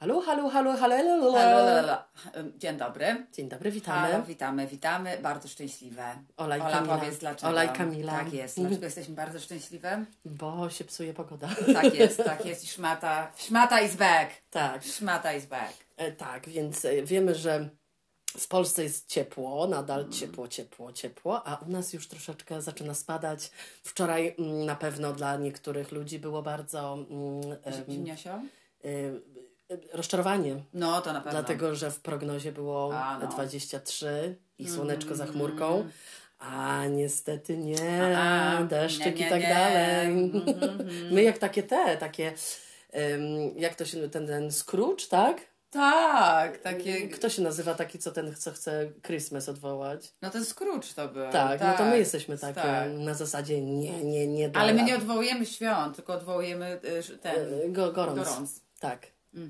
Halo, halo, halo, halo, halo, Halo, halo. Dzień dobry. Dzień dobry, Halo, witamy. witamy, witamy. Bardzo szczęśliwe. Ola i Ola, Kamila. powiedz dlaczego. Ola i Kamila. Tak jest. Dlaczego jesteśmy bardzo szczęśliwe? Bo się psuje pogoda. Tak jest, tak jest. I szmata. Szmata is back. tak, Szmata is back. e, tak, więc e, wiemy, że w Polsce jest ciepło, nadal Mm. ciepło, ciepło, ciepło, a u nas już troszeczkę zaczyna spadać. Wczoraj mm, na pewno dla niektórych ludzi było bardzo mm, em, Zimniasio? Rozczarowanie. No, to na pewno. Dlatego, że w prognozie było A, no. 23 i słoneczko za chmurką. A niestety nie, A, deszczyk nie, nie, i tak nie. dalej. Mhm, My jak takie te, takie, em, jak to się, ten, ten Scrooge, tak? Tak, takie... Kto się nazywa taki, co ten, co chce Christmas odwołać? No ten Scrooge to był. Tak, no to my jesteśmy takie tak. na zasadzie nie, nie, nie. Ale my nie odwołujemy świąt, tylko odwołujemy y, ten... E, Go, gorąc. Gorąc. Tak.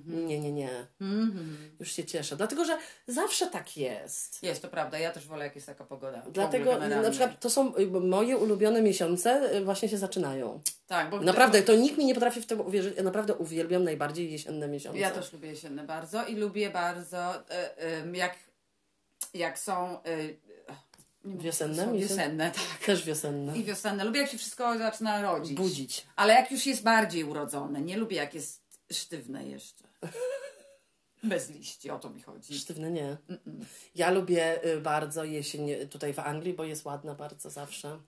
Nie, nie, nie. Mhm. Już się cieszę. Dlatego, że zawsze tak jest. Jest, to prawda. Ja też wolę, jak jest taka pogoda. Dlatego na przykład to są moje ulubione miesiące y, właśnie się zaczynają. Tak, bo Naprawdę, to nikt mi nie potrafi w to uwierzyć. Ja naprawdę uwielbiam najbardziej jesienne miesiące. Ja też lubię jesienne bardzo i lubię bardzo, e, jak, jak są. e, Wiosenne miesiące? wiosenne, tak. Też wiosenne. I wiosenne. Lubię, jak się wszystko zaczyna rodzić. Budzić. Ale jak już jest bardziej urodzone. Nie lubię, jak jest sztywne jeszcze. Bez liści, o to mi chodzi. Sztywne nie. Ja lubię y, bardzo jesień tutaj w Anglii, bo jest ładna bardzo zawsze.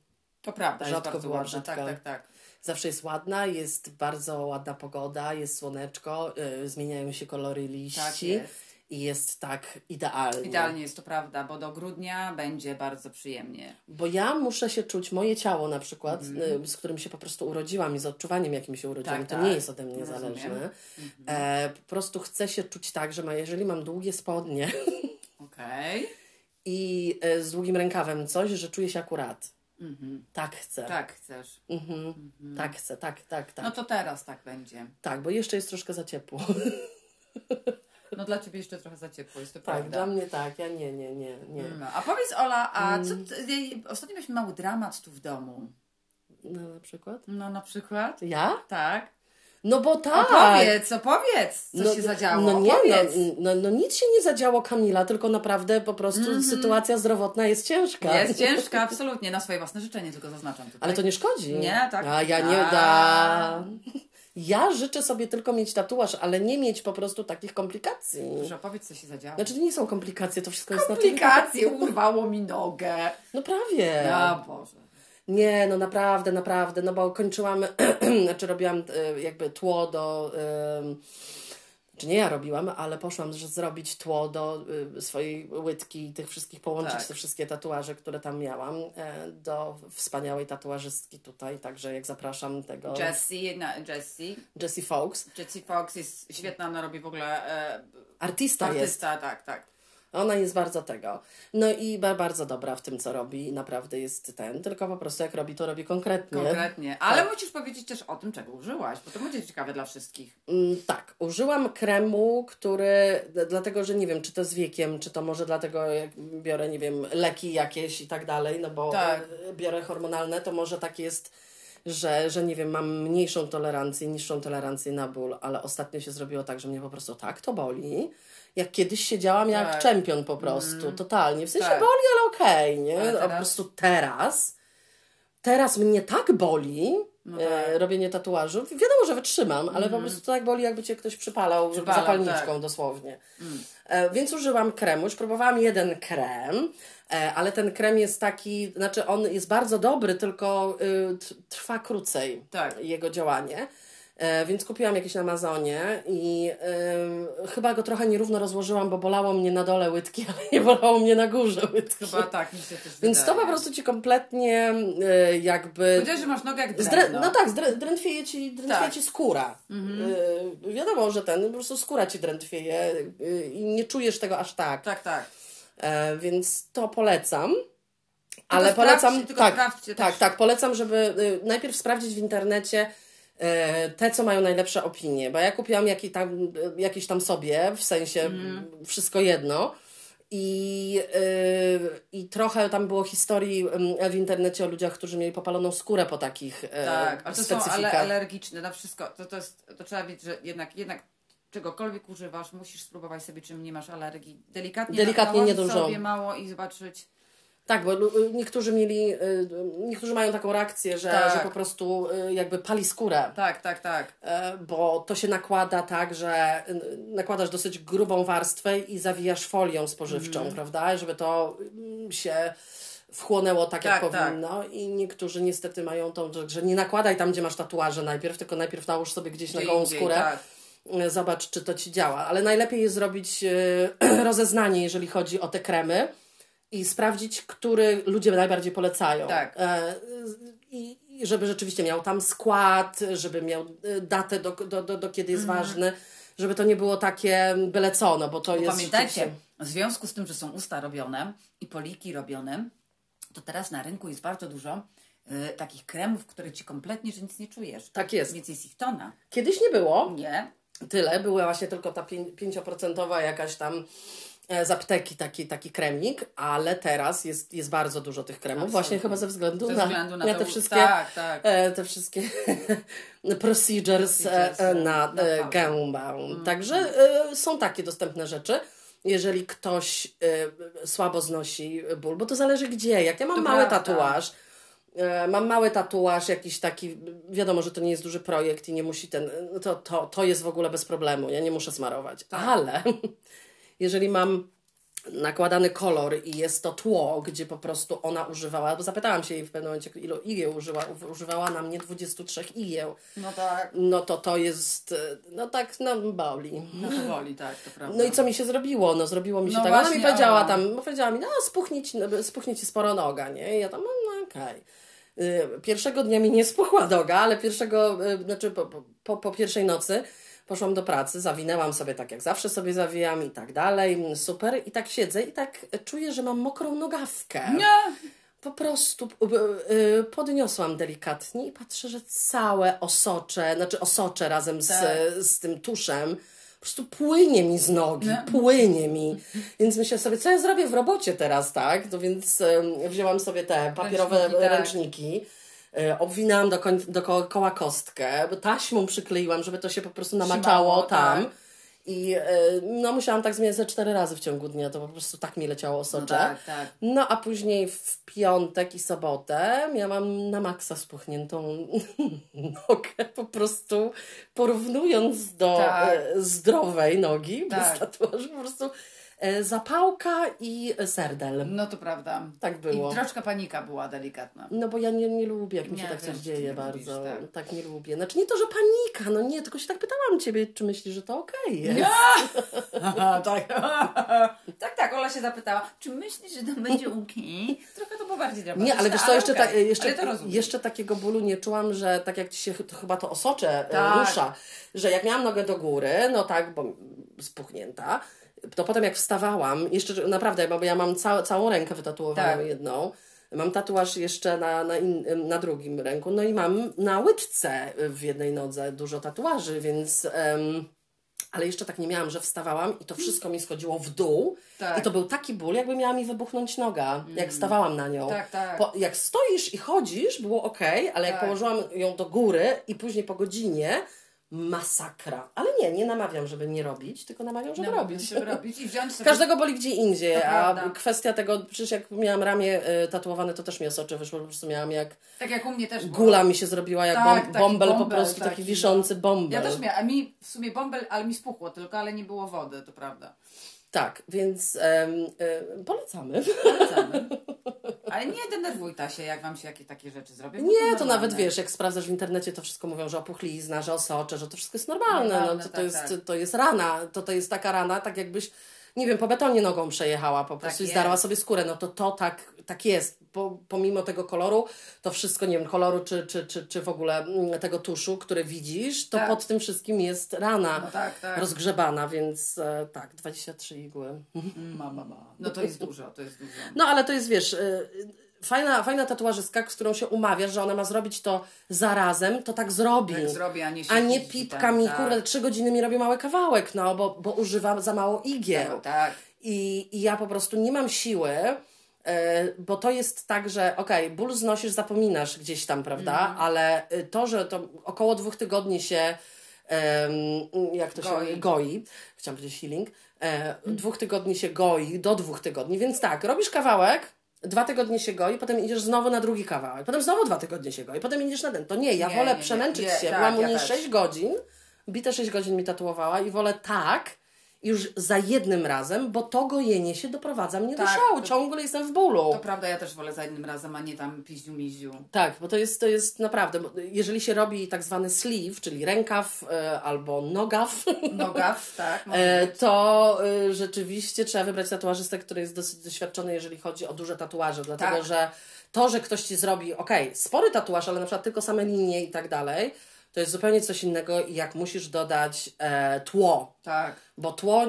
To prawda, jest Rzadko bardzo była ładna. Tak, brzydka. tak, tak. Zawsze jest ładna, jest bardzo ładna pogoda, jest słoneczko, y, zmieniają się kolory liści Tak jest. I jest tak idealnie. Idealnie jest to prawda, bo do grudnia będzie bardzo przyjemnie. Bo ja muszę się czuć, moje ciało na przykład, y, z którym się po prostu urodziłam i z odczuwaniem, jakim się urodziłam, Tak, to tak. nie jest ode mnie Rozumiem. zależne. Mhm. E, po prostu chcę się czuć tak, że ma, jeżeli mam długie spodnie Okej. i e, z długim rękawem coś, że czuję się akurat. Mhm. Tak chcę. Tak chcesz. Mhm. Tak chcę, tak, tak, tak. No to teraz tak będzie. Tak, bo jeszcze jest troszkę za ciepło. No dla ciebie jeszcze trochę za ciepło, jest to tak, prawda. dla mnie tak, ja nie, nie, nie, nie. No, a powiedz Ola, a Mm. co ty, jej- ostatnio mieliśmy mały dramat tu w domu. No na przykład? No na przykład? Ja? Tak. No bo tak. Opowiedz, opowiedz, co się zadziało. No nie, no, no, no nic się nie zadziało Kamila, tylko naprawdę po prostu sytuacja zdrowotna jest ciężka. Jest ciężka, absolutnie, na swoje własne życzenie tylko zaznaczam tutaj. Ale to nie szkodzi. Nie, tak. A ja nie da. Ja życzę sobie tylko mieć tatuaż, ale nie mieć po prostu takich komplikacji. Proszę opowiedz, co się zadziało. Znaczy to nie są komplikacje, to wszystko jest Komplikacje, urwało mi nogę. No prawie. O Boże. Nie, no naprawdę, naprawdę, no bo kończyłam, znaczy robiłam e, jakby tło do, czy nie ja robiłam, ale poszłam zrobić tło do y, swojej łydki, tych wszystkich, połączyć Tak. te wszystkie tatuaże, które tam miałam, e, do wspaniałej tatuażystki tutaj, także jak zapraszam tego Jessie, na, Jessie. Jessie Fox, Jessie Fox jest świetna, ona robi w ogóle e, artysta jest, artysta, tak, tak. Ona jest bardzo tego, no i ba- bardzo dobra w tym, co robi naprawdę jest ten, tylko po prostu jak robi, to robi konkretnie. Konkretnie. Ale musisz powiedzieć też o tym, czego użyłaś, bo to będzie ciekawe dla wszystkich. Mm, Tak, użyłam kremu, który, dlatego że nie wiem, czy to z wiekiem, czy to może dlatego, jak biorę, nie wiem, leki jakieś i tak dalej, no bo Tak. e, biorę hormonalne, to może tak jest, że, że nie wiem, mam mniejszą tolerancję, niższą tolerancję na ból, ale ostatnio się zrobiło tak, że mnie po prostu tak to boli. Jak kiedyś siedziałam jak Tak. czempion po prostu, totalnie. W sensie Tak. boli, ale okej, nie? Ale A po teraz? prostu teraz, teraz mnie tak boli, No e, tak. robienie tatuażu. Wiadomo, że wytrzymam, ale po prostu tak boli, jakby cię ktoś przypalał, Przypalał, zapalniczką tak. dosłownie. E, więc użyłam kremu, już próbowałam jeden krem, ale ten krem jest taki, znaczy on jest bardzo dobry, tylko y, trwa krócej Tak. jego działanie. E, więc kupiłam jakiś na Amazonie i ym, chyba go trochę nierówno rozłożyłam, bo bolało mnie na dole łydki, ale nie bolało mnie na górze łydki. Chyba tak, mi się też Więc to wydaje. po prostu ci kompletnie y, jakby Powiedziałeś, że masz nogę jak drewno. no tak, drętwieje ci, drętwieje Tak. ci skóra. Y, wiadomo, że ten, po prostu skóra ci drętwieje y, i nie czujesz tego aż tak. Tak, tak. E, więc to polecam. Ale polecam, tak, tak, tak, polecam, żeby y, najpierw sprawdzić w internecie e, te, co mają najlepsze opinie, bo ja kupiłam jaki tam, y, jakiś tam sobie, w sensie Mhm. wszystko jedno. I, y, I trochę tam było historii ym, w internecie o ludziach, którzy mieli popaloną skórę po takich e, Tak, a to są ale, specyfikach. alergiczne na wszystko. To, to, jest, to trzeba wiedzieć, że jednak, jednak czegokolwiek używasz, musisz spróbować sobie, czym nie masz alergii. Delikatnie, Delikatnie, nie dużo. sobie mało i zobaczyć. Tak, bo lu- niektórzy mieli, y, niektórzy mają taką reakcję, że, Tak. że po prostu y, jakby pali skórę. Tak, tak, tak. E, Bo to się nakłada tak, że y, nakładasz dosyć grubą warstwę i zawijasz folią spożywczą, Mhm. prawda? Żeby to mm, się wchłonęło tak, jak Tak, tak. powinno. I niektórzy niestety mają tą, że- nie nakładaj tam, gdzie masz tatuaże najpierw, tylko najpierw nałóż sobie gdzieś na gołą skórę. tak. Y, Zobacz, czy to ci działa. Ale najlepiej jest zrobić y, rozeznanie, jeżeli chodzi o te kremy i sprawdzić, który ludzie najbardziej polecają. Tak. E, I, żeby rzeczywiście miał tam skład, żeby miał e, datę, do, do, do, do kiedy jest Mhm. ważny, żeby to nie było takie byle co, no bo to jest... Pamiętajcie, w związku z tym, że są usta robione i poliki robione, to teraz na rynku jest bardzo dużo y, takich kremów, które ci kompletnie, że nic nie czujesz. Tak jest. Więc jest ich tona. Kiedyś nie było Nie. Tyle, była właśnie tylko ta pię- pięcioprocentowa jakaś tam e, z apteki taki, taki kremnik, ale teraz jest, jest bardzo dużo tych kremów, Absolutnie. właśnie chyba ze względu, Ze na, względu na na to- te wszystkie tak, tak. e, te wszystkie procedures, e, Procedures, na na e, fałsz. gębę. Mm. Także e, są takie dostępne rzeczy. Jeżeli ktoś e, słabo znosi ból, bo to zależy gdzie. Jak ja mam To mały prawda. tatuaż, mam mały tatuaż, jakiś taki, wiadomo, że to nie jest duży projekt i nie musi ten, to, to, to jest w ogóle bez problemu, ja nie muszę smarować. Tak. Ale jeżeli mam nakładany kolor i jest to tło, gdzie po prostu ona używała, bo zapytałam się jej w pewnym momencie, ilu igieł użyła, używała na mnie 23 igieł, No tak. no to to jest, e, no tak, no boli. No to woli, tak, to prawda. No i co mi się zrobiło? No zrobiło mi się No tak. Ona właśnie, mi powiedziała tam, powiedziała mi, no spuchnie ci, no, spuchnie ci sporo noga, nie? I ja tam, no, okej. Y, Pierwszego dnia mi nie spuchła noga, ale pierwszego, y, znaczy po, po- po, pierwszej nocy poszłam do pracy, zawinęłam sobie tak jak zawsze sobie zawijam i tak dalej, super. I tak siedzę i tak czuję, że mam mokrą nogawkę. Nie. Po prostu y, podniosłam delikatnie i patrzę, że całe osocze, znaczy osocze razem z, Tak. z tym tuszem, po prostu płynie mi z nogi, płynie mi. Więc myślę sobie, co ja zrobię w robocie teraz, tak? No więc wzięłam sobie te papierowe Ręczniki, tak. ręczniki. y, Obwinęłam do dookoła kostkę, taśmą przykleiłam, żeby to się po prostu namaczało Trzymało, tam. tak. I y, no musiałam tak zmieniać ze cztery razy w ciągu dnia, to po prostu tak mi leciało No osocze. tak, tak. No a później w piątek i sobotę miałam na maksa spuchniętą nogę, po prostu porównując do Tak. e, zdrowej nogi, Tak. bez tatuaży, po prostu e, zapałka i serdel. No to prawda. Tak było. I troszkę panika była delikatna. No bo ja nie, nie lubię, jak mi się Nie, tak coś dzieje bardzo. lubisz, tak. tak. nie lubię. Znaczy nie to, że panika, no nie, tylko się tak pytałam Ciebie, czy myślisz, że to okej jest. Aha, tak. tak, tak, Ola się zapytała, czy myślisz, że to będzie okej? Trochę to było bardziej dramatyczne, Nie, ale wiesz co, jeszcze, okej. ta, jeszcze, jeszcze takiego bólu nie czułam, że tak jak ci się to chyba to osocze Tak. tak. rusza, że jak miałam nogę do góry, no tak, bo spuchnięta, to potem jak wstawałam, jeszcze naprawdę, bo ja mam ca, całą rękę wytatuowaną Tak. jedną, mam tatuaż jeszcze na, na, in, na drugim ręku, no i mam na łydce w jednej nodze dużo tatuaży, więc... em, ale jeszcze tak nie miałam, że wstawałam i to wszystko mi schodziło w dół. Tak. I to był taki ból, jakby miała mi wybuchnąć noga, jak stawałam na nią. Tak, tak. Po, jak stoisz i chodzisz, było ok, ale jak Tak. położyłam ją do góry i później po godzinie, masakra. Ale nie, nie namawiam, żeby nie robić, tylko namawiam, żeby No, robić. Żeby robić i wziąć sobie... Każdego boli gdzie indziej, To a prawda. kwestia tego, przecież jak miałam ramię y, tatuowane, to też mi osocze wyszło, po prostu miałam jak Tak jak u mnie też było. gula mi się zrobiła, jak Tak, bom, taki bąbel po prostu, taki, taki, wiszący bąbel. Ja też miałam, a mi w sumie bąbel, ale mi spuchło tylko, ale nie było wody, to prawda. Tak, więc em, y, polecamy. Polecamy. Ale nie denerwuj ta się, jak wam się jakieś takie rzeczy zrobią. Nie, to normalne. nawet wiesz, jak sprawdzasz w internecie, to wszystko mówią, że opuchlizna, że osocze, że to wszystko jest normalne. Normalne, no, to, to, tak, jest, tak. to jest rana, to, to jest taka rana, tak jakbyś, nie wiem, po betonie nogą przejechała po prostu i jest. zdarła sobie skórę. No to to tak, tak jest. Po, pomimo tego koloru, to wszystko, nie wiem, koloru czy, czy, czy, czy w ogóle mm, tego tuszu, który widzisz, to Tak. pod tym wszystkim jest rana No tak, tak. rozgrzebana, więc e, tak, 23 igły. Mama, mama. No to jest dużo, to jest dużo. No ale to jest, wiesz, y, fajna, fajna tatuażystka, z którą się umawiasz, że ona ma zrobić to zarazem, to tak zrobi. Tak zrobi, a nie A nie pipka tam, mi, tak. kurde, trzy godziny mi robi mały kawałek, no, bo, bo używam za mało igieł. Tak. I, I ja po prostu nie mam siły, e, bo to jest tak, że okej, ból znosisz, zapominasz gdzieś tam, prawda? Mhm. Ale y, to, że to około dwóch tygodni się jak to się Goi. goi, chciałam powiedzieć healing, e, dwóch tygodni się goi, do dwóch tygodni, więc tak, robisz kawałek, dwa tygodnie się goi, potem idziesz znowu na drugi kawałek, potem znowu dwa tygodnie się goi, potem idziesz na ten. To nie, ja Nie, wolę nie, przemęczyć Nie, się, tak, byłam u ja niej też. 6 godzin, bite 6 godzin mi tatuowała i wolę tak, już za jednym razem, bo to gojenie się doprowadza mnie do Tak, szału, to- ciągle jestem w bólu. To prawda, ja też wolę za jednym razem, a nie tam piździu miździu. Tak, bo to jest, to jest naprawdę, bo jeżeli się robi tak zwany sleeve, czyli rękaw e, albo nogaw, Nogaw, tak. e, to e, rzeczywiście trzeba wybrać tatuażystę, który jest dosyć doświadczony, jeżeli chodzi o duże tatuaże, dlatego Tak. że to, że ktoś ci zrobi, okej, spory tatuaż, ale na przykład tylko same linie i tak dalej, to jest zupełnie coś innego jak musisz dodać e, tło, Tak. bo tło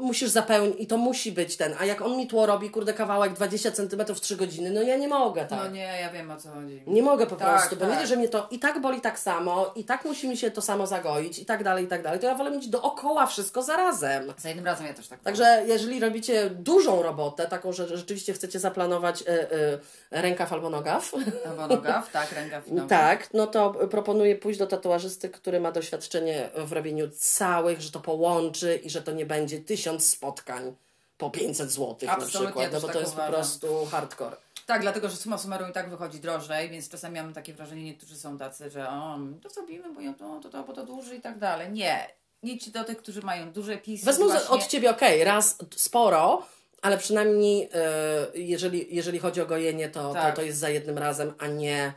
musisz zapełnić i to musi być ten, a jak on mi tło robi, kurde, kawałek 20 cm 3 godziny, no ja nie mogę tak. No nie, ja wiem o co chodzi. Nie mogę po Tak, prostu, bo tak. widzę, że mnie to i tak boli tak samo, i tak musi mi się to samo zagoić, i tak dalej, i tak dalej. To ja wolę mieć dookoła wszystko zarazem. Za jednym razem ja też tak Także jeżeli robicie dużą robotę, taką, że rzeczywiście chcecie zaplanować y, y, rękaw albo nogaw, Albo nogaw, tak, rękaw i nogaw. tak, no to proponuję pójść do tatuażysty, który ma doświadczenie w robieniu całych, że to połączy i że to nie będzie tysiąc spotkań po 500 zł na Absolutnie, przykład, ja no bo tak to jest po uważam. prostu hardcore. Tak, dlatego, że summa summarum i tak wychodzi drożej, więc czasami mam takie wrażenie, niektórzy są tacy, że o, to zrobimy, bo to, to, to, bo to dłużej i tak dalej. Nie. Idź do tych, którzy mają duże pisy. Wezmą za- właśnie- od ciebie, okej, raz sporo, ale przynajmniej e, jeżeli, jeżeli chodzi o gojenie, to, Tak. to, to jest za jednym razem, a nie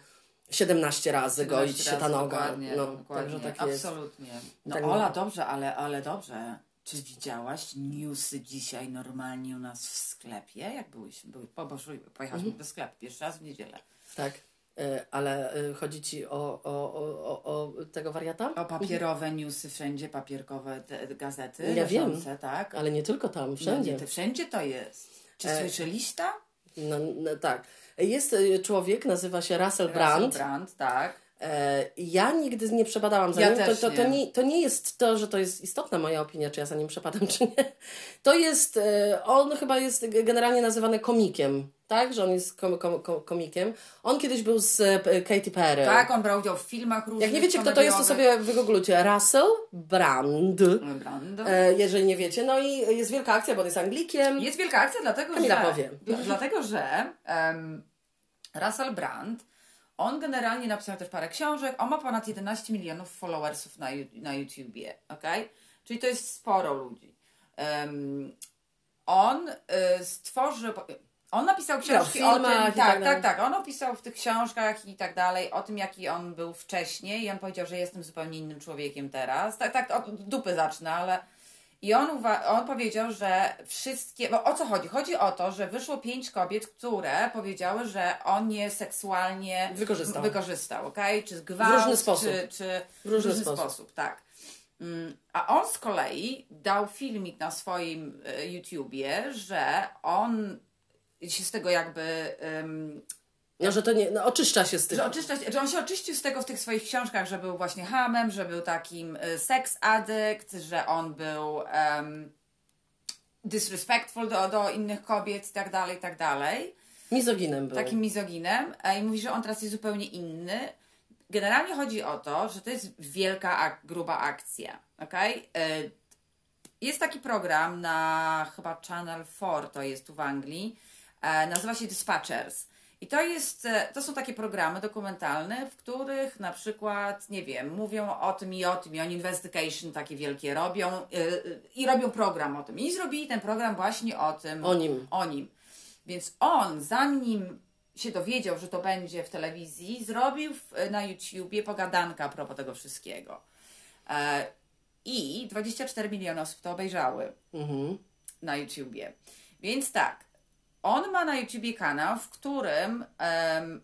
17 razy 17 goić się ta noga. Dokładnie, no, dokładnie. Także tak jest. Absolutnie. No Tak Ola, dobrze, ale, ale dobrze. Czy widziałaś newsy dzisiaj normalnie u nas w sklepie? Jak byłyśmy? Były, po, poszły, pojechałyśmy Mhm. do sklepu pierwszy raz w niedzielę. Tak. E, ale e, chodzi ci o, o, o, o, tego wariata? O papierowe newsy wszędzie, papierkowe te, gazety. Ja wiem. leżące, tak? Ale nie tylko tam, No wszędzie. nie, to wszędzie to jest. Czy E, słyszeliście? No, no, tak. Jest e, człowiek, nazywa się Russell Brand. Russell Brand, tak. E, Ja nigdy nie przebadałam za Ja nim. to, to, to, nie. nie, to nie jest to, że to jest istotna moja opinia, czy ja za nim przepadam, czy nie. To jest, e, on chyba jest generalnie nazywany komikiem, tak? Że on jest kom, kom, kom, komikiem. On kiedyś był z e, Katy Perry. Tak, on brał udział w filmach różnych. Jak nie wiecie, kto to jest, to sobie wygooglujcie. Russell Brand. Brand. Jeżeli nie wiecie. No i jest wielka akcja, bo on jest Anglikiem. Jest wielka akcja, dlatego Kamila że. powie. Dla, dlatego, że um, Russell Brand, on generalnie napisał też parę książek. On ma ponad 11 milionów followersów na, na YouTubie, okej? Czyli to jest sporo ludzi. Em, on y, stworzył. On napisał książki w o tym. Tak, tak tak, tak. On opisał w tych książkach i tak dalej o tym, jaki on był wcześniej. I on powiedział, że jestem zupełnie innym człowiekiem teraz. Tak, tak, od dupy zacznę, ale. I on, on powiedział, że wszystkie. Bo o co chodzi? Chodzi o to, że wyszło pięć kobiet, które powiedziały, że on je seksualnie Wykorzystał. wykorzystał, okej? Czy gwałt, W różny sposób. Czy, czy W różny sposób. tak. Mm, A on z kolei dał filmik na swoim e, YouTubie, że on się z tego jakby. No, że to nie, no, oczyszcza się z że, tego. oczyszcza, się- że on się oczyścił z tego w tych swoich książkach, że był właśnie hamem, że był takim y, sex addict, że on był em, disrespectful do, do innych kobiet i tak dalej, i tak dalej. Mizoginem był. Takim mizoginem. E, I mówi, że on teraz jest zupełnie inny. Generalnie chodzi o to, że to jest wielka, ak- gruba akcja. Okay? Jest taki program na chyba Channel 4, to jest tu w Anglii. E, nazywa się Dispatchers. I to jest, e, to są takie programy dokumentalne, w których na przykład, nie wiem, mówią o tym i o tym, i on investigation takie wielkie robią e, i robią program o tym. I zrobili ten program właśnie o tym. O nim. O nim. Więc on, zanim się dowiedział, że to będzie w telewizji, zrobił na YouTubie pogadankę a propos tego wszystkiego. E, I 24 miliony osób to obejrzały Mhm. na YouTubie. Więc tak, on ma na YouTubie kanał, w którym em,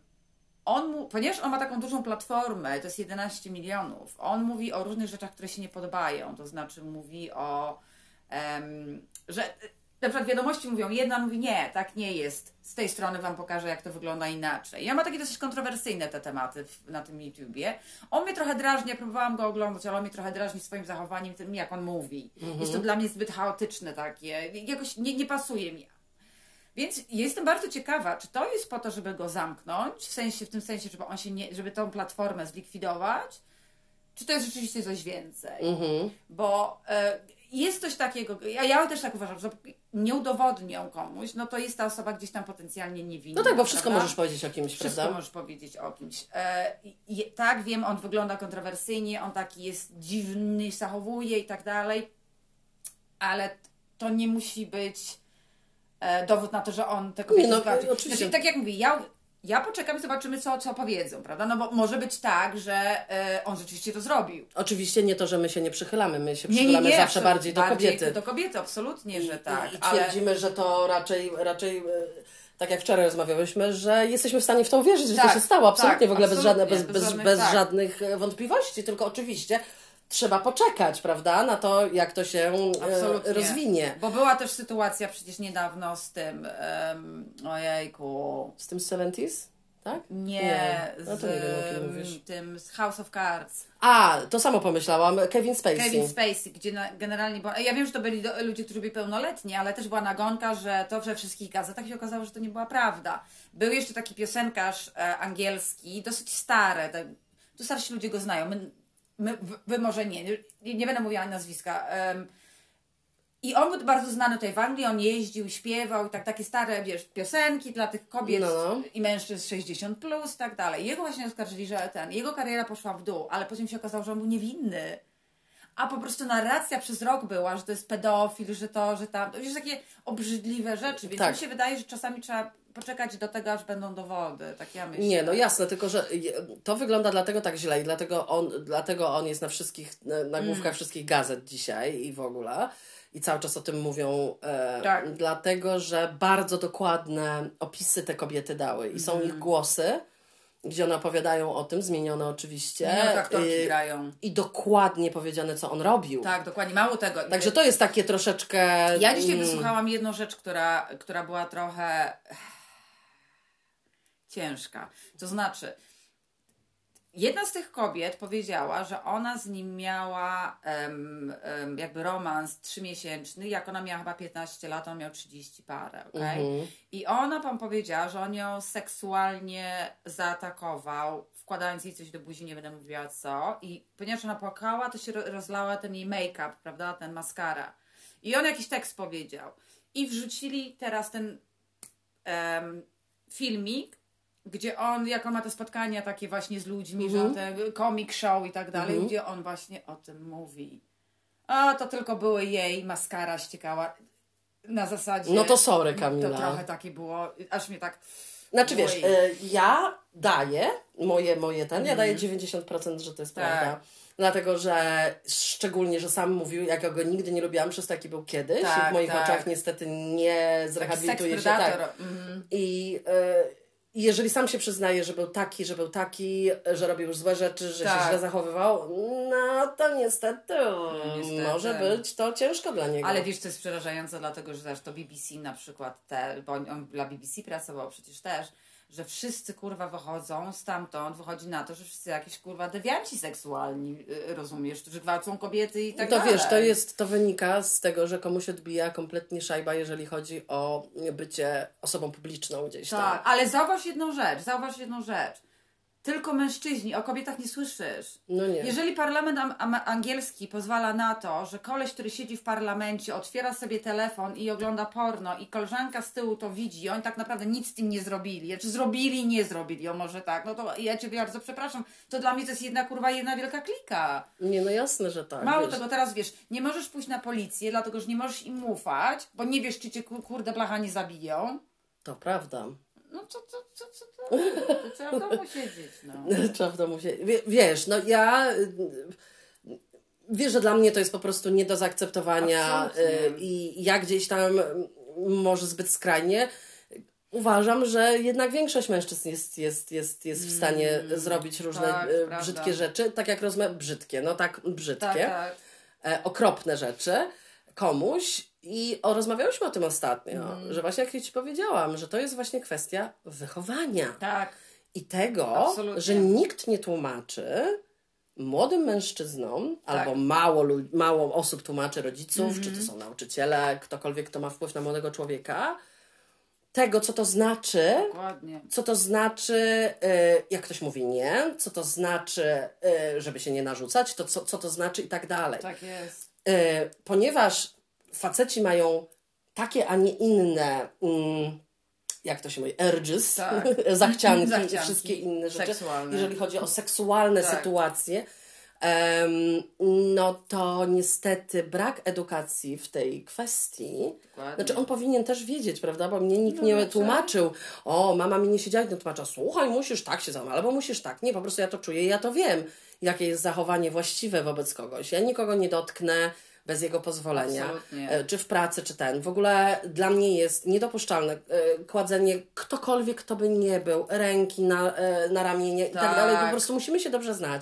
on, mu, ponieważ on ma taką dużą platformę, to jest 11 milionów, on mówi o różnych rzeczach, które się nie podobają. To znaczy mówi o, em, że na przykład wiadomości mówią jedna, on mówi nie, tak nie jest. Z tej strony wam pokażę, jak to wygląda inaczej. Ja ma takie dosyć kontrowersyjne te tematy w, na tym YouTubie. On mnie trochę drażni, ja próbowałam go oglądać, ale on mnie trochę drażni swoim zachowaniem, tym jak on mówi. Jest to dla mnie zbyt chaotyczne takie. Jakoś nie, nie pasuje mi. Więc jestem bardzo ciekawa, czy to jest po to, żeby go zamknąć, w sensie, w tym sensie, żeby on się nie, żeby tą platformę zlikwidować, czy to jest rzeczywiście coś więcej. Mhm. Bo e, jest coś takiego, ja, ja też tak uważam, że nie udowodnią komuś, no to jest ta osoba gdzieś tam potencjalnie niewinna. No tak, bo wszystko prawda? możesz powiedzieć o kimś, Wszystko prawda? możesz powiedzieć o kimś. E, tak, wiem, on wygląda kontrowersyjnie, on taki jest dziwny, zachowuje i tak dalej, ale to nie musi być dowód na to, że on te kobiety Nie, no, zgwałcił. oczywiście. Znaczy, tak jak mówię, ja, ja poczekam i zobaczymy, co, co powiedzą, prawda? No bo może być tak, że e, on rzeczywiście to zrobił. Oczywiście nie to, że my się nie przychylamy, my się Nie, nie, przychylamy nie, zawsze bardziej do kobiety. Do kobiety, absolutnie, że tak. I, i ale... twierdzimy, że to raczej, raczej e, tak jak wczoraj rozmawiałyśmy, że jesteśmy w stanie w to uwierzyć, że Tak, to się stało absolutnie tak, w ogóle bez, absolutnie, żadne, bez, bez bez, żadnych, bez tak. żadnych e, wątpliwości, tylko oczywiście trzeba poczekać, prawda, na to, jak to się e, Absolutnie. rozwinie. Bo była też sytuacja przecież niedawno z tym, um, ojejku, Z tym 70s, tak? nie, No z nie tym z House of Cards. A, to samo pomyślałam, Kevin Spacey. Kevin Spacey, gdzie na, generalnie była, ja wiem, że to byli do, ludzie, którzy byli pełnoletni, ale też była nagonka, że to we wszystkich gazetach się okazało, że to nie była prawda. Był jeszcze taki piosenkarz e, angielski, dosyć stary, tak, tu starsi ludzie go znają, my, my, wy- może nie, nie, będę mówiła nazwiska. I on był bardzo znany tutaj w Anglii, on jeździł, śpiewał i tak takie stare, wiesz, piosenki dla tych kobiet no. i mężczyzn 60 plus, tak dalej. Jego właśnie oskarżyli, że ten, jego kariera poszła w dół, ale potem się okazało, że on był niewinny. A po prostu narracja przez rok była, że to jest pedofil, że to, że tam. To już takie obrzydliwe rzeczy, więc Tak. mi się wydaje, że czasami trzeba poczekać do tego, aż będą dowody. Tak ja myślę. Nie, no jasne, tylko że to wygląda dlatego tak źle i dlatego on, dlatego on jest na wszystkich, na- na główkach Mm. wszystkich gazet dzisiaj i w ogóle. I cały czas o tym mówią, e, Tak. dlatego że bardzo dokładne opisy te kobiety dały i są Mm. ich głosy, gdzie one opowiadają o tym, zmienione oczywiście. No, aktorki i, grają. I dokładnie powiedziane, co on robił. Tak, dokładnie. Mało tego. Także to jest takie troszeczkę. Ja dzisiaj mm, wysłuchałam jedną rzecz, która, która była trochę ciężka. To znaczy, jedna z tych kobiet powiedziała, że ona z nim miała em, em, jakby romans trzymiesięczny, jak ona miała chyba 15 lat, on miał 30 parę, okej? Mhm. I ona pan powiedziała, że on ją seksualnie zaatakował, wkładając jej coś do buzi, nie będę mówiła co. I ponieważ ona płakała, to się ro- rozlała ten jej make-up, prawda, ten maskara. I on jakiś tekst powiedział. I wrzucili teraz ten em, filmik, gdzie on, jak on ma te spotkania takie właśnie z ludźmi, że on te comic show i tak dalej, gdzie on właśnie o tym mówi. A to tylko były jej maskara ściekała na zasadzie. No to sorry, Kamila. To trochę takie było, aż mnie tak. Znaczy wiesz, e, ja daję moje, moje ten, ja daję 90%, że to jest Mhm. Tak. prawda. Dlatego, że szczególnie, że sam mówił, jak ja go nigdy nie lubiłam przez to, jaki był kiedyś i Tak, w moich tak. oczach niestety nie Taki zrehabilituje się tak. Mhm. I e, jeżeli sam się przyznaje, że był taki, że był taki, że robił już złe rzeczy, że Tak. się źle zachowywał, no to niestety, niestety. może być to ciężko dla niego. Ale wiesz, co jest przerażające, dlatego że też to BBC na przykład, te, bo on, on dla BBC pracował przecież też, że wszyscy kurwa wychodzą stamtąd, wychodzi na to, że wszyscy jakieś kurwa dewianci seksualni, y, rozumiesz, którzy gwałcą kobiety i tak to dalej. wiesz, to jest, to wynika z tego, że komuś odbija kompletnie szajba, jeżeli chodzi o bycie osobą publiczną gdzieś tam. Tak, ale zauważ jedną rzecz, zauważ jedną rzecz. Tylko mężczyźni, o kobietach nie słyszysz. No nie. Jeżeli parlament am- am- angielski pozwala na to, że koleś, który siedzi w parlamencie, otwiera sobie telefon i ogląda porno i koleżanka z tyłu to widzi oni tak naprawdę nic z tym nie zrobili. Czy zrobili, nie zrobili, o może tak. No to ja Cię bardzo przepraszam. To dla mnie to jest jedna kurwa, jedna wielka klika. Nie, no jasne, że tak. Mało wiesz. tego, teraz wiesz, nie możesz pójść na policję, dlatego że nie możesz im ufać, bo nie wiesz, czy cię kur- kurde blacha nie zabiją. To prawda. No co, co, co, co to? To trzeba w domu siedzieć, no. Trzeba w domu się... Wie, wiesz, no ja... y, Wiesz, że dla mnie to jest po prostu nie do zaakceptowania Absolutnie. y, i ja gdzieś tam może zbyt skrajnie uważam, że jednak większość mężczyzn jest, jest, jest, jest w stanie zrobić różne tak, y, prawda. brzydkie rzeczy, tak jak rozmawiam, brzydkie, no tak brzydkie. Tak, tak. e, okropne rzeczy komuś i o, rozmawiałyśmy o tym ostatnio, Mhm. że właśnie jak ja Ci powiedziałam, że to jest właśnie kwestia wychowania Tak. i tego, Absolutnie. że nikt nie tłumaczy młodym mężczyznom, Tak. albo mało, mało osób tłumaczy rodziców, czy Mhm. to są nauczyciele, ktokolwiek, kto ma wpływ na młodego człowieka, tego, co to znaczy, Dokładnie. co to znaczy, y, jak ktoś mówi nie, co to znaczy, y, żeby się nie narzucać, to co, co to znaczy i tak dalej. Tak jest. Y, ponieważ faceci mają takie, a nie inne, mm, jak to się mówi, urges, Tak. zachcianki, i Zachcianki. wszystkie inne rzeczy, Seksualne. jeżeli chodzi o seksualne Tak. sytuacje, em, no to niestety brak edukacji w tej kwestii. Dokładnie. Znaczy on powinien też wiedzieć, prawda? Bo mnie nikt No, nie znaczy- tłumaczył. O, mama mi nie siedziała i nie tłumacza. Słuchaj, musisz tak się zachować, albo musisz tak. Nie, po prostu ja to czuję i ja to wiem, jakie jest zachowanie właściwe wobec kogoś. Ja nikogo nie dotknę bez jego pozwolenia. Absolutnie. E, Czy w pracy, czy ten. W ogóle dla mnie jest niedopuszczalne e, kładzenie ktokolwiek, kto by nie był, ręki na, e, na ramienie i tak Tak. dalej. Po prostu musimy się dobrze znać.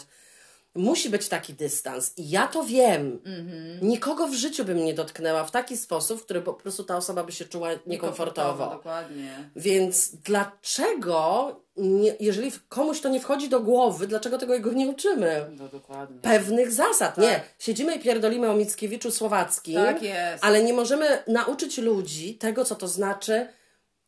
Musi być taki dystans. I ja to wiem. Mhm. Nikogo w życiu bym nie dotknęła w taki sposób, w który po prostu ta osoba by się czuła niekomfortowo. Dokładnie. Więc dlaczego, nie, jeżeli komuś to nie wchodzi do głowy, dlaczego tego jego nie uczymy? No dokładnie. Pewnych zasad. Nie, Tak. siedzimy i pierdolimy o Mickiewiczu Słowackim, Tak jest. ale nie możemy nauczyć ludzi tego, co to znaczy,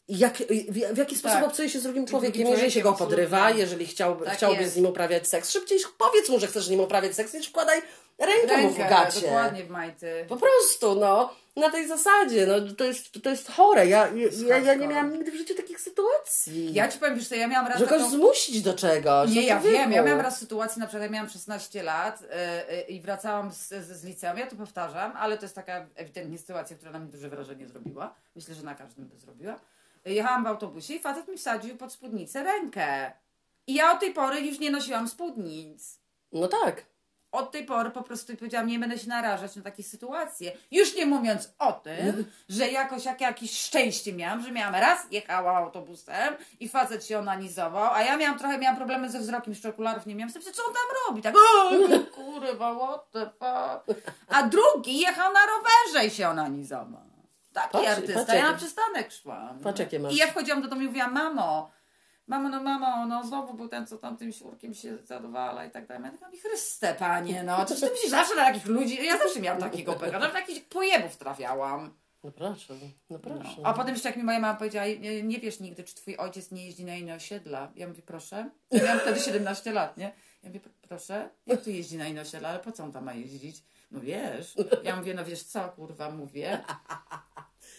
jak, w, w jaki sposób Tak. obcuje się z drugim człowiekiem, jeżeli się go podrywa, jeżeli chciałby, Tak chciałby jest. z nim uprawiać seks. Szybciej powiedz mu, że chcesz z nim uprawiać seks, niż wkładaj rękę, mu w Rękę, gacie. dokładnie w majty. Po prostu, no. Na tej zasadzie, no to jest, to jest chore. Ja, ja, ja, nie miałam nigdy w życiu takich sytuacji. Ja ci powiem, wiesz co, ja miałam raz że taką... zmusić do czegoś. Nie, no ja wiem, ja miałam raz sytuację, na przykład ja miałam 16 lat yy, yy, i wracałam z, z, z liceum, ja to powtarzam, ale to jest taka ewidentnie sytuacja, która na mnie duże wrażenie zrobiła. Myślę, że na każdym by zrobiła. Jechałam w autobusie i facet mi wsadził pod spódnicę rękę. I ja od tej pory już nie nosiłam spódnic. No tak. Od tej pory po prostu powiedziałam, nie będę się narażać na takie sytuacje. Już nie mówiąc o tym, że jakoś jak jakieś szczęście miałam, że miałam raz, jechałam autobusem i facet się onanizował, a ja miałam trochę, miałam problemy ze wzrokiem, jeszcze okularów nie miałam. Sobie, co on tam robi? Tak, kurwa, what the fuck. A drugi jechał na rowerze i się onanizował. Taki Patrz- artysta. patrz, ja na przystanek szłam. Patrz, jakie masz. I ja wchodziłam do domu i mówiłam, mamo, Mamo, no mamo, no znowu był ten, co tam tym siurkiem się zadowala i tak dalej. Ja tak mówię, Chryste, panie, no. Czyż ty myślisz zawsze na takich ludzi? Ja zawsze miałam takiego pecha, na jakichś pojebów trafiałam. No proszę, no proszę. A potem jeszcze jak mi moja mama powiedziała, nie, nie wiesz nigdy, czy twój ojciec nie jeździ na inne osiedla. Ja mówię, proszę. Ja miałam wtedy 17 lat, nie? Ja mówię, proszę, jak tu jeździ na inne osiedla, ale po co on tam ma jeździć? No wiesz. Ja mówię, no wiesz co, kurwa, mówię.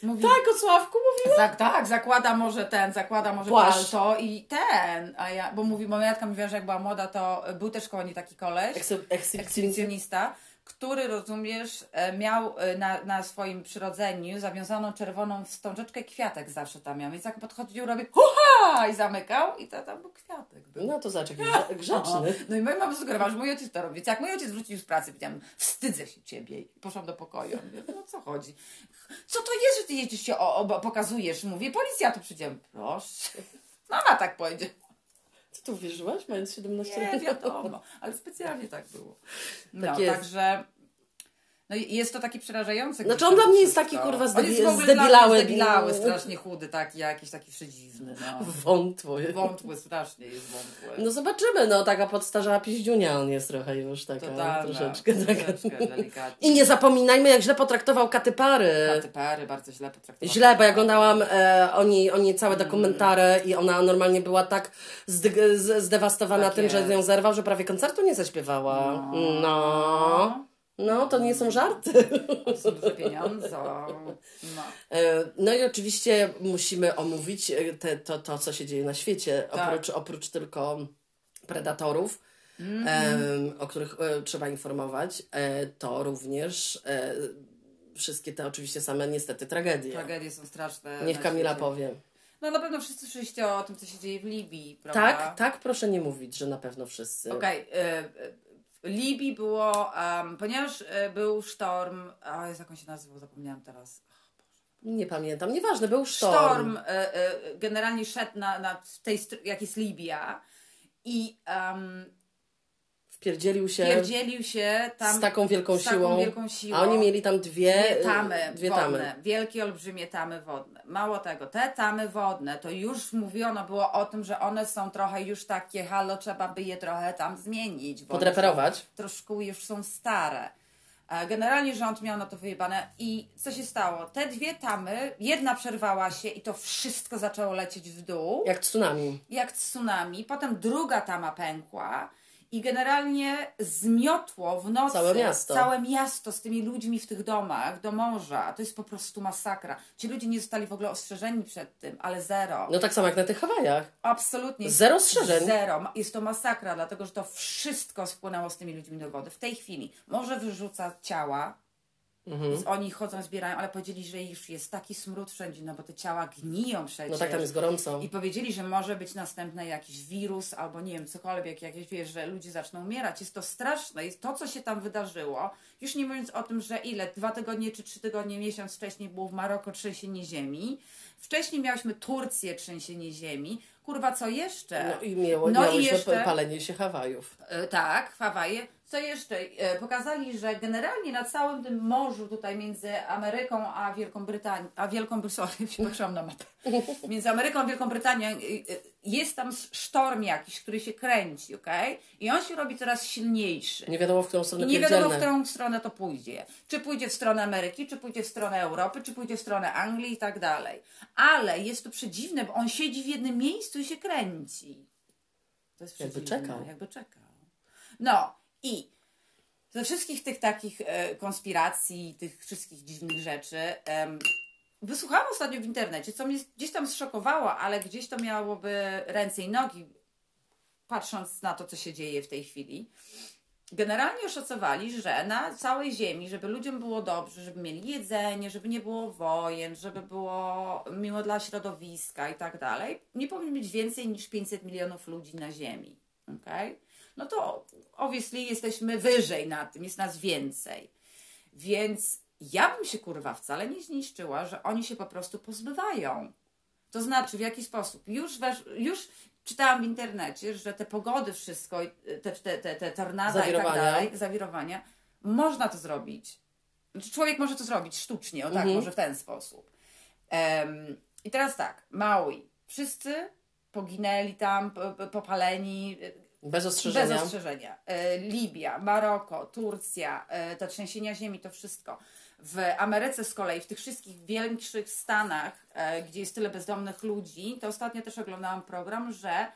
Mówi, Tak, o Sławku mówiła. tak, tak, zakłada może ten, zakłada może Płaszcz. palto i ten, a ja, bo mówi, moja matka mówiła, że jak była młoda, to był też koło niej taki koleś, ekshibicjonista, który, rozumiesz, e, miał e, na, na swoim przyrodzeniu zawiązaną czerwoną wstążeczkę kwiatek zawsze tam miał, więc jak podchodził, robił huha i zamykał i to tam był kwiatek. Był. No to zobacz, jaki grzeczny. No i moja mama sugerowała, że mój ojciec to robi. Więc jak mój ojciec wrócił z pracy, powiedziałam, wstydzę się ciebie. I poszłam do pokoju. Mówię, no co chodzi? Co to jest, że ty jeździsz się o, o, pokazujesz? Mówię, policja tu przyjdzie. Proszę. Mama tak powiedziała. Tu wierzyłaś, mając 17 Nie, lat? wiadomo, ale specjalnie tak było. No, Tak także... No i jest to taki przerażający. Znaczy, on dla mnie jest taki, kurwa, On jest zdebilały. Zdebilały, strasznie chudy, taki jakiś taki przedziwny. No. Wątły. Wątły, strasznie jest wątły. No zobaczymy, no taka podstarzała piździunia on jest trochę już taka Totalna, troszeczkę taka. I nie zapominajmy, jak źle potraktował Katy Pary. Katy Pary bardzo źle potraktowane. Źle, bo ja oglądałam e, o, niej, o niej całe dokumentary i ona normalnie była tak zdewastowana Tak tym, że jest. z nią zerwał, że prawie koncertu nie zaśpiewała. No. No, to nie są żarty. To są duże pieniądze. No. E, No i oczywiście musimy omówić e, te, to, to, co się dzieje na świecie, Tak. oprócz, oprócz tylko predatorów, Mhm. em, o których e, trzeba informować, to również wszystkie te oczywiście same niestety tragedie. Tragedie są straszne. Niech Kamila świecie. powie. No na pewno wszyscy słyszeliście o tym, co się dzieje w Libii, prawda? Tak, tak, proszę nie mówić, że na pewno wszyscy. Okej. y, y, w Libii było, em, ponieważ y, był sztorm, a jest jak on się nazywał, zapomniałam teraz. Nie pamiętam, nieważne, był sztorm. Sztorm y, y, generalnie szedł na, na tej, jak jest Libia i um, Wpierdzielił się pierdzielił się tam z taką wielką z taką siłą. wielką siłą. A oni mieli tam dwie, Dwie tamy dwie wodne, tamy. wielkie, olbrzymie tamy wodne. Mało tego, te tamy wodne, to już mówiono było o tym, że one są trochę już takie, halo, trzeba by je trochę tam zmienić. Bo Podreperować. Troszkę już są stare. E, Generalnie rząd miał na to wyjebane i co się stało? Te dwie tamy, jedna przerwała się i to wszystko zaczęło lecieć w dół Jak tsunami. jak tsunami, potem druga tama pękła i generalnie zmiotło w nocy Całe miasto. całe miasto z tymi ludźmi w tych domach do morza. To jest po prostu masakra. Ci ludzie nie zostali w ogóle ostrzeżeni przed tym, ale zero. No tak samo jak na tych Hawajach. Absolutnie. Zero ostrzeżeń. Zero. Jest to masakra, dlatego że to wszystko spłynęło z tymi ludźmi do wody. W tej chwili może wyrzuca ciała, Mhm. z- oni chodzą, zbierają, ale powiedzieli, że już jest taki smród wszędzie, no bo te ciała gniją przecież. No tak, tam jest gorąco. I powiedzieli, że może być następny jakiś wirus albo nie wiem, cokolwiek, jakieś wiesz, że ludzie zaczną umierać. Jest to straszne. Jest to, co się tam wydarzyło. Już nie mówiąc o tym, że ile, dwa tygodnie czy trzy tygodnie, miesiąc wcześniej było w Maroko trzęsienie ziemi. Wcześniej miałyśmy Turcję trzęsienie ziemi. Kurwa, co jeszcze? No i miało, No i jeszcze- palenie się Hawajów. E, Tak, Hawaje. Co jeszcze? E, Pokazali, że generalnie na całym tym morzu tutaj między Ameryką a Wielką Brytanią, a Wielką Brytanią, patrzyłam na mapę, między Ameryką a Wielką Brytanią e, e, jest tam sztorm jakiś, który się kręci, okej? I on się robi coraz silniejszy. Nie wiadomo, w którą I stronę nie wiadomo, w którą stronę to pójdzie. Czy pójdzie w stronę Ameryki, czy pójdzie w stronę Europy, czy pójdzie w stronę Anglii i tak dalej. Ale jest to przedziwne, bo on siedzi w jednym miejscu i się kręci. To jest Jakby przedziwne, czekał. Jakby czekał. No i ze wszystkich tych takich e, konspiracji, tych wszystkich dziwnych rzeczy, wysłuchałam ostatnio w internecie, co mnie gdzieś tam zszokowało, ale gdzieś to miałoby ręce i nogi, patrząc na to, co się dzieje w tej chwili. Generalnie oszacowali, że na całej Ziemi, żeby ludziom było dobrze, żeby mieli jedzenie, żeby nie było wojen, żeby było miło dla środowiska i tak dalej, nie powinno być więcej niż 500 milionów ludzi na Ziemi. Okay? No to obviously jesteśmy wyżej na tym, jest nas więcej. Więc ja bym się kurwa wcale nie zniszczyła, że oni się po prostu pozbywają. To znaczy, w jaki sposób? Już, wesz, już czytałam w internecie, że te pogody, wszystko, te, te, te, te tornada i tak dalej, zawirowania, można to zrobić. Znaczy, człowiek może to zrobić sztucznie, o tak, może w ten sposób. Em, I teraz tak, Maui. Wszyscy poginęli tam, popaleni, Bez ostrzeżenia. bez ostrzeżenia. E, Libia, Maroko, Turcja, e, te trzęsienia ziemi, to wszystko. W Ameryce z kolei, w tych wszystkich większych stanach, e, gdzie jest tyle bezdomnych ludzi, to ostatnio też oglądałam program, że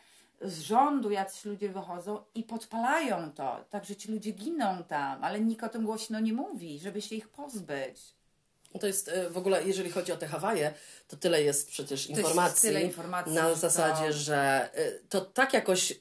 z rządu jacyś ludzie wychodzą i podpalają to. Także ci ludzie giną tam, ale nikt o tym głośno nie mówi, żeby się ich pozbyć. No To jest w ogóle, jeżeli chodzi o te Hawaje, to tyle jest przecież jest informacji. tyle informacji, Na że zasadzie, to- że to tak jakoś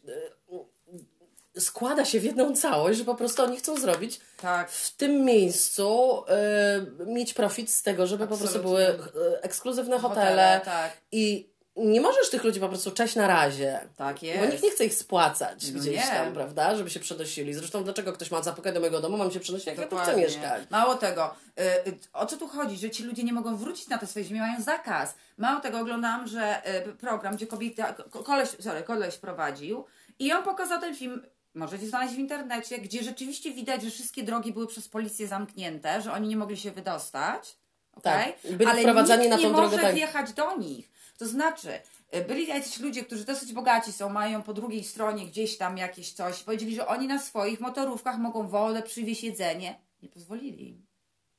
składa się w jedną całość, że po prostu oni chcą zrobić Tak. w tym miejscu e, mieć profit z tego, żeby po prostu były Absolutnie. e, ekskluzywne hotele. Hotele, tak. I nie możesz tych ludzi po prostu cześć na razie. Tak Bo jest. nikt nie chce ich spłacać No gdzieś nie. tam, prawda? Żeby się przenosili. Zresztą dlaczego ktoś ma zapukać do mojego domu, mam się przenosić, jak ja tu chcę Dokładnie. mieszkać. Mało tego, y, y, o co tu chodzi, że ci ludzie nie mogą wrócić na te swoje ziemię, mają zakaz. Mało tego, oglądałam, że y, program, gdzie kobieta, ko- koleś, sorry, koleś prowadził i on pokazał ten film, możecie znaleźć w internecie, gdzie rzeczywiście widać, że wszystkie drogi były przez policję zamknięte, że oni nie mogli się wydostać. Okay? Tak. Byli Ale wprowadzani na tą nie drogę, może tak. wjechać do nich. To znaczy, y, byli jacyś ludzie, którzy dosyć bogaci są, mają po drugiej stronie gdzieś tam jakieś coś. Powiedzieli, że oni na swoich motorówkach mogą wodę przywieźć jedzenie. Nie pozwolili im.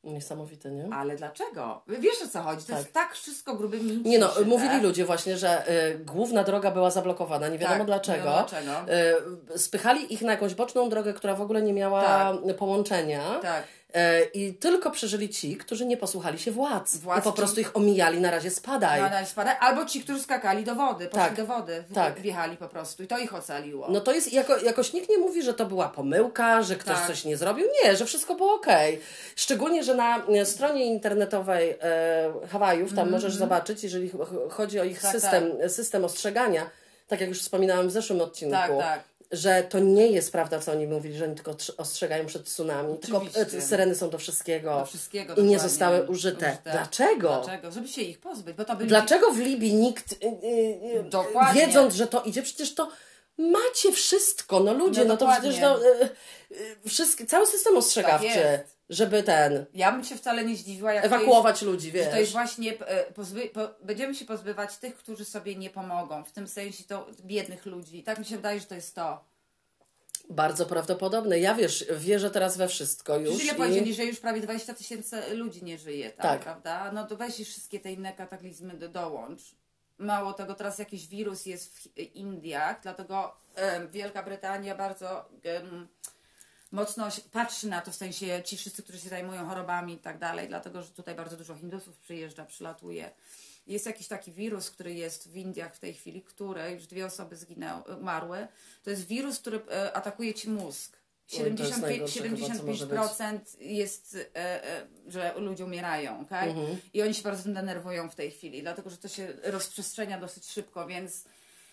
Niesamowite, nie? Ale dlaczego? Wiesz o co chodzi? To Tak. jest tak wszystko grubymi Nie no, mówili ludzie właśnie, że y, główna droga była zablokowana, nie wiadomo Tak, dlaczego. nie dlaczego. Y, spychali ich na jakąś boczną drogę, która w ogóle nie miała Tak. połączenia. Tak. Y, I tylko przeżyli ci, którzy nie posłuchali się władz. Władz, I po prostu ich omijali na razie spadaj. No, no, spada. Albo ci, którzy skakali do wody, poszli Tak. do wody, Tak. wjechali po prostu i to ich ocaliło. No to jest, jako, jakoś nikt nie mówi, że to była pomyłka, że ktoś Tak. coś nie zrobił. Nie, że wszystko było ok. Szczególnie, że na e, stronie internetowej e, Hawajów, tam możesz zobaczyć, jeżeli ch- ch- chodzi o ich Mhm. Tak, system, system ostrzegania, tak jak już wspominałam w zeszłym odcinku, Tak, tak. Że to nie jest prawda, co oni mówili, że oni tylko trz- ostrzegają przed tsunami, tylko Oczywiście. e, syreny są do wszystkiego, Do wszystkiego i nie zostały użyte. Dlaczego? Dlaczego? Żeby się ich pozbyć, bo to byli... Dlaczego w Libii nikt, y, y, y, Dokładnie. wiedząc, że to idzie, przecież to macie wszystko, no ludzie, No no, to przecież no, wszystkie, cały system ostrzegawczy, Tak. Żeby ten, Ja bym się wcale nie zdziwiła, jak to jest... ewakuować ludzi, Że to jest wiesz. właśnie, e, pozby, po, będziemy się pozbywać tych, którzy sobie nie pomogą, w tym sensie to biednych ludzi. Tak mi się wydaje, że to jest to. Bardzo prawdopodobne. Ja wiesz, wierzę teraz we wszystko już. Czyli i- powiedzieli, że już prawie 20 tysięcy ludzi nie żyje tam, Tak. prawda? No to weź wszystkie te inne kataklizmy do, dołącz. Mało tego, teraz jakiś wirus jest w Indiach, dlatego Wielka Brytania bardzo mocno patrzy na to, w sensie ci wszyscy, którzy się zajmują chorobami i tak dalej, dlatego, że tutaj bardzo dużo Hindusów przyjeżdża, przylatuje. Jest jakiś taki wirus, który jest w Indiach w tej chwili, który już dwie osoby zginęły, umarły. To jest wirus, który e, atakuje ci mózg. Oj, to jest 75, najgorsze chyba, co może być. 75% jest, e, e, że ludzie umierają, okej? Mhm. I oni się bardzo tym denerwują w tej chwili, dlatego że to się rozprzestrzenia dosyć szybko, więc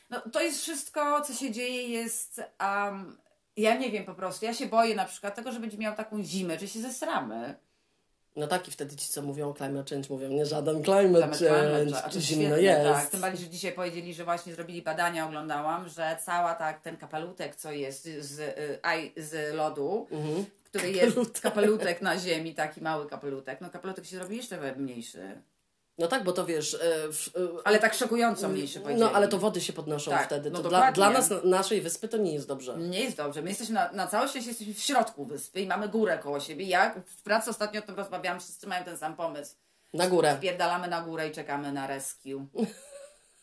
no, to jest wszystko, co się dzieje, jest. Um, ja nie wiem po prostu. Ja się boję na przykład tego, że będzie miał taką zimę, że się zesramy. No tak, i wtedy ci, co mówią o climate change, mówią, nie żaden climate Climate change, change, a to zimno świetne, jest. Tak. Tym bardziej, że dzisiaj powiedzieli, że właśnie zrobili badania, oglądałam, że cała tak, ten kapelutek, co jest z, y, z lodu, który jest Kapelutek. kapelutek na ziemi, taki mały kapelutek. No kapelutek się robi jeszcze mniejszy. No tak, bo to wiesz, e, w, e, Ale tak szokująco mniejszy powiedzieli. no ale to wody się podnoszą Tak, wtedy. no To dla, dokładnie. dla nas, na- naszej wyspy, to nie jest dobrze. Nie jest dobrze. My jesteśmy na, na szczęście jesteśmy w środku wyspy i mamy górę koło siebie. Ja w pracy ostatnio o tym rozmawiałam, wszyscy mają ten sam pomysł. Na górę. Wpierdalamy na górę i czekamy na rescue.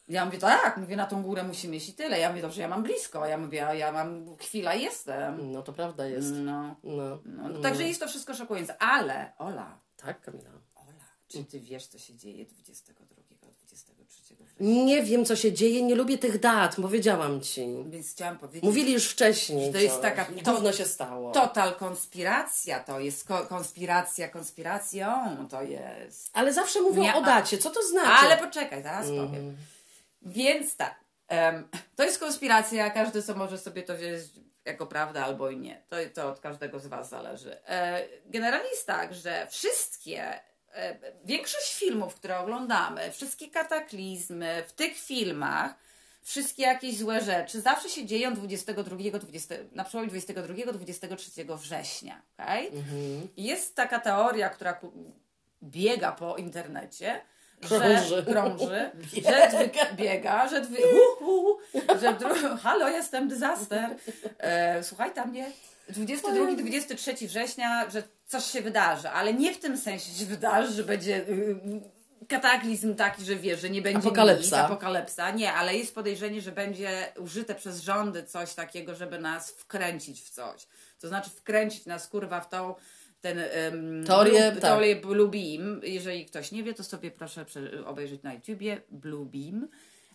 Ja mówię, tak, mówię, na tą górę musimy iść i tyle. Ja mówię, dobrze, ja mam blisko. Ja mówię, a ja mam chwila jestem. No to prawda jest. No, No. no. Także jest to wszystko szokujące. Ale, Ola, Tak, Kamila. Czy ty wiesz, co się dzieje 22, 23 września? Nie wiem, co się dzieje, nie lubię tych dat, powiedziałam ci. Więc chciałam powiedzieć, Mówili już wcześniej. Że to jest taka- Gówno się stało. total konspiracja to jest. Ko- konspiracja konspiracją to jest. Ale zawsze mówią Nie, o dacie. Co to znaczy? Ale poczekaj, zaraz powiem. Więc tak, em, to jest konspiracja, każdy co może sobie to wziąć jako prawda albo i nie. To, to od każdego z Was zależy. E, generalnie jest tak, że wszystkie, większość filmów, które oglądamy, wszystkie kataklizmy w tych filmach, wszystkie jakieś złe rzeczy zawsze się dzieją 22, 20, na przełomie 22-23 września. Okay? I Jest taka teoria, która biega po internecie, Krąży. że krąży, że dwy, biega, że dwy, hu, hu, że dru, halo, jestem disaster. E, słuchaj tam mnie. 22-23 września, że coś się wydarzy, ale nie w tym sensie się wydarzy, że będzie y, kataklizm taki, że wiesz, że nie będzie Apokalipsa. nic, apokalipsa. Nie, ale jest podejrzenie, że będzie użyte przez rządy coś takiego, żeby nas wkręcić w coś. To znaczy wkręcić nas kurwa w tą ten um, Teorię, blue, tak. teorię Blue Beam. Jeżeli ktoś nie wie, to sobie proszę obejrzeć na YouTubie Blue Beam.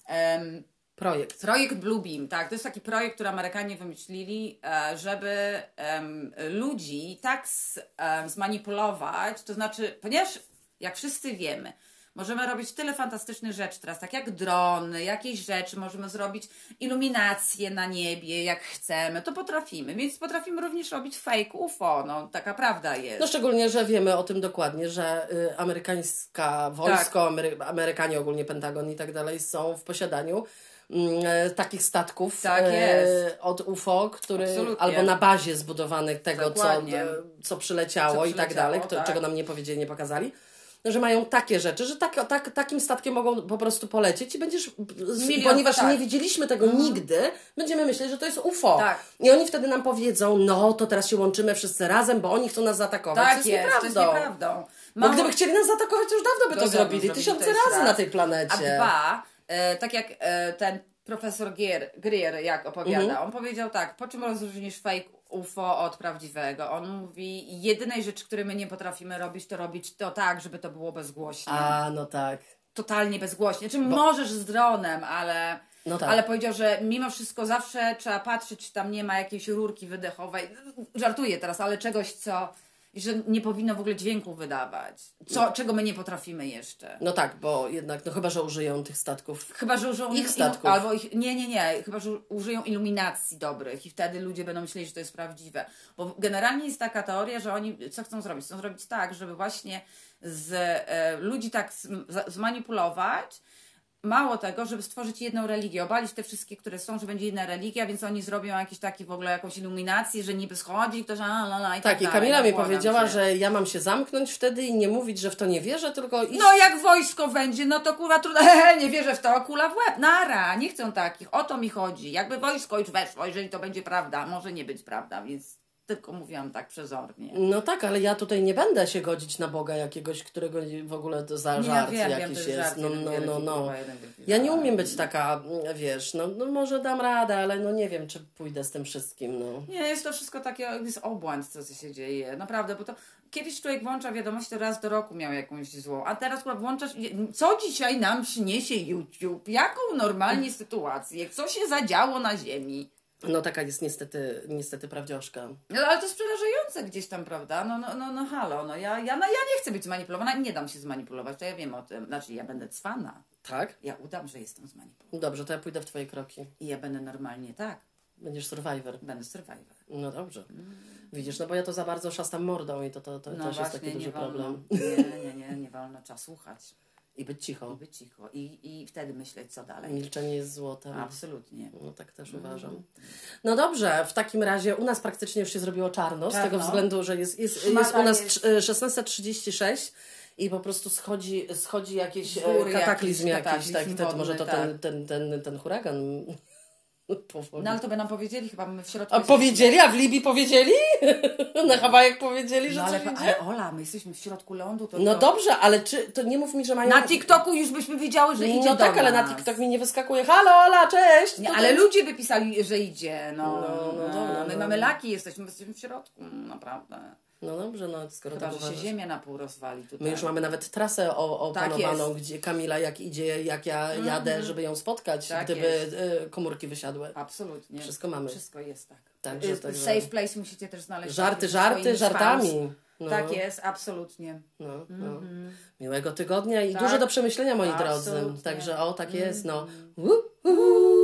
Em, Projekt. Projekt Blue Beam, tak, to jest taki projekt, który Amerykanie wymyślili, e, żeby ludzi tak z, em, zmanipulować, to znaczy, ponieważ jak wszyscy wiemy, możemy robić tyle fantastycznych rzeczy teraz, tak jak drony, jakieś rzeczy, możemy zrobić iluminację na niebie, jak chcemy, to potrafimy, więc potrafimy również robić fake UFO, no taka prawda jest. No szczególnie, że wiemy o tym dokładnie, że y, amerykańska wojsko, Tak. Amery Amerykanie ogólnie, Pentagon i tak dalej są w posiadaniu e, takich statków Tak e, od UFO, który Absolutnie. albo na bazie zbudowanych tego, co, Dokładnie. e, co przyleciało Co i tak przyleciało, dalej, kto, tak. czego nam nie powiedzieli, nie pokazali. Że mają takie rzeczy, że tak, tak, takim statkiem mogą po prostu polecieć i będziesz, Milion, ponieważ tak. nie widzieliśmy tego nigdy, będziemy myśleć, że to jest UFO. Tak. I oni wtedy nam powiedzą, no to teraz się łączymy wszyscy razem, bo oni chcą nas zaatakować. tak to jest, jest to jest nieprawdą. nieprawdą. Bo gdyby chcieli nas zaatakować, to już dawno by to, To zrobili. Tysiące razy raz. na tej planecie. A dwa, e, tak jak e, ten profesor Gier, Greer, jak opowiada, Mhm. on powiedział tak, po czym rozróżnisz fake UFO od prawdziwego? On mówi, jedynej rzeczy, której my nie potrafimy robić, to robić to tak, żeby to było bezgłośnie. A, no tak. Totalnie bezgłośnie. Czy możesz z dronem, ale... No tak. Ale powiedział, że mimo wszystko zawsze trzeba patrzeć, czy tam nie ma jakiejś rurki wydechowej. Żartuję teraz, ale czegoś, co... Że nie powinno w ogóle dźwięku wydawać. Co, czego my nie potrafimy jeszcze. No tak, bo jednak, no chyba, że użyją tych statków. Chyba, że użyją Ich statków. Albo ich, nie, nie, nie. Chyba, że użyją iluminacji dobrych i wtedy ludzie będą myśleli, że to jest prawdziwe. Bo generalnie jest taka teoria, że oni co chcą zrobić? Chcą zrobić tak, żeby właśnie z e, ludzi tak zm- za- zmanipulować, mało tego, żeby stworzyć jedną religię, obalić te wszystkie, które są, że będzie jedna religia, więc oni zrobią jakiś taki w ogóle jakąś iluminację, że niby schodzi ktoś, a la, la, i tak, Tak, i. Kamila No, mi powiedziała, cię. że ja mam się zamknąć wtedy i nie mówić, że w to nie wierzę, tylko iść. No jak wojsko będzie, no to kurwa trudno, nie wierzę w to, kula w łeb, nara, nie chcę takich, o to mi chodzi. Jakby wojsko już weszło, jeżeli to będzie prawda, może nie być prawda, więc tylko mówiłam tak przezornie. No tak, ale ja tutaj nie będę się godzić na Boga jakiegoś, którego w ogóle to za Nie, żart ja wiem, jakiś jest żart, no, no, no, no. jeden wielki Ja nie umiem być taka, wiesz, no, no może dam radę, ale no nie wiem, czy pójdę z tym wszystkim, no. Nie, jest to wszystko takie, jest obłęd, co się dzieje, naprawdę, bo to kiedyś człowiek włącza wiadomość, to raz do roku miał jakąś złą, a teraz kurwa włączasz, co dzisiaj nam przyniesie YouTube, jaką normalnie sytuację, co się zadziało na ziemi. No taka jest niestety, niestety prawdziążka. No ale to jest przerażające gdzieś tam, prawda? No, no, no, no halo, no ja, ja, no, ja nie chcę być zmanipulowana, nie dam się zmanipulować, to ja wiem o tym, znaczy ja będę cwana, Tak? ja udam, że jestem zmanipulowana Dobrze, to ja pójdę w twoje kroki. i ja będę normalnie, tak, Będziesz survivor. będę survivor. No dobrze. Widzisz, no bo ja to za bardzo szastam mordą i to, to, to No też jest właśnie, taki duży problem. nie, nie, nie, nie wolno, trzeba słuchać. I być I cicho. być cicho. I, I wtedy myśleć, co dalej. Milczenie jest złotem. Absolutnie. No tak też uważam. No dobrze, w takim razie u nas praktycznie już się zrobiło czarno, z Czarno. tego względu, że jest, jest, Szmata jest u nas jest- trz- e, 16.36 i po prostu schodzi, schodzi jakiś Z góry e, kataklizm jakiś jakiś, tak, może to wodny, ten, ten, ten, ten huragan powoli. No ale to by nam powiedzieli, chyba my w środku. A jesteśmy- powiedzieli? A w Libii powiedzieli? Na Hawajach powiedzieli, że No ale, ale? Ola, my jesteśmy w środku lądu. To No to... dobrze, ale czy, to nie mów mi, że mają... Na TikToku już byśmy wiedziały, że idzie No tak, ale na. TikTok mi nie wyskakuje. Halo, Ola, cześć! Nie, ale ludzie by pisali, że idzie. No, No, no dobra, my no. mamy laki, jesteśmy, jesteśmy w środku, naprawdę. No dobrze, no skoro Chyba, tak że się ziemia na pół rozwali tutaj. My już mamy nawet trasę Tak opanowaną, jest. gdzie Kamila jak idzie, jak ja jadę, żeby ją spotkać, Tak gdyby jest. y, komórki wysiadły. Absolutnie. Wszystko mamy. Wszystko jest tak. Także- Y, także- Safe place musicie też znaleźć. Żarty, żarty, żartami. No, Tak jest, absolutnie. no, no. Miłego tygodnia i Tak. dużo do przemyślenia, moi drodzy. Absolutnie. Także o, tak jest, no. Uh, uh.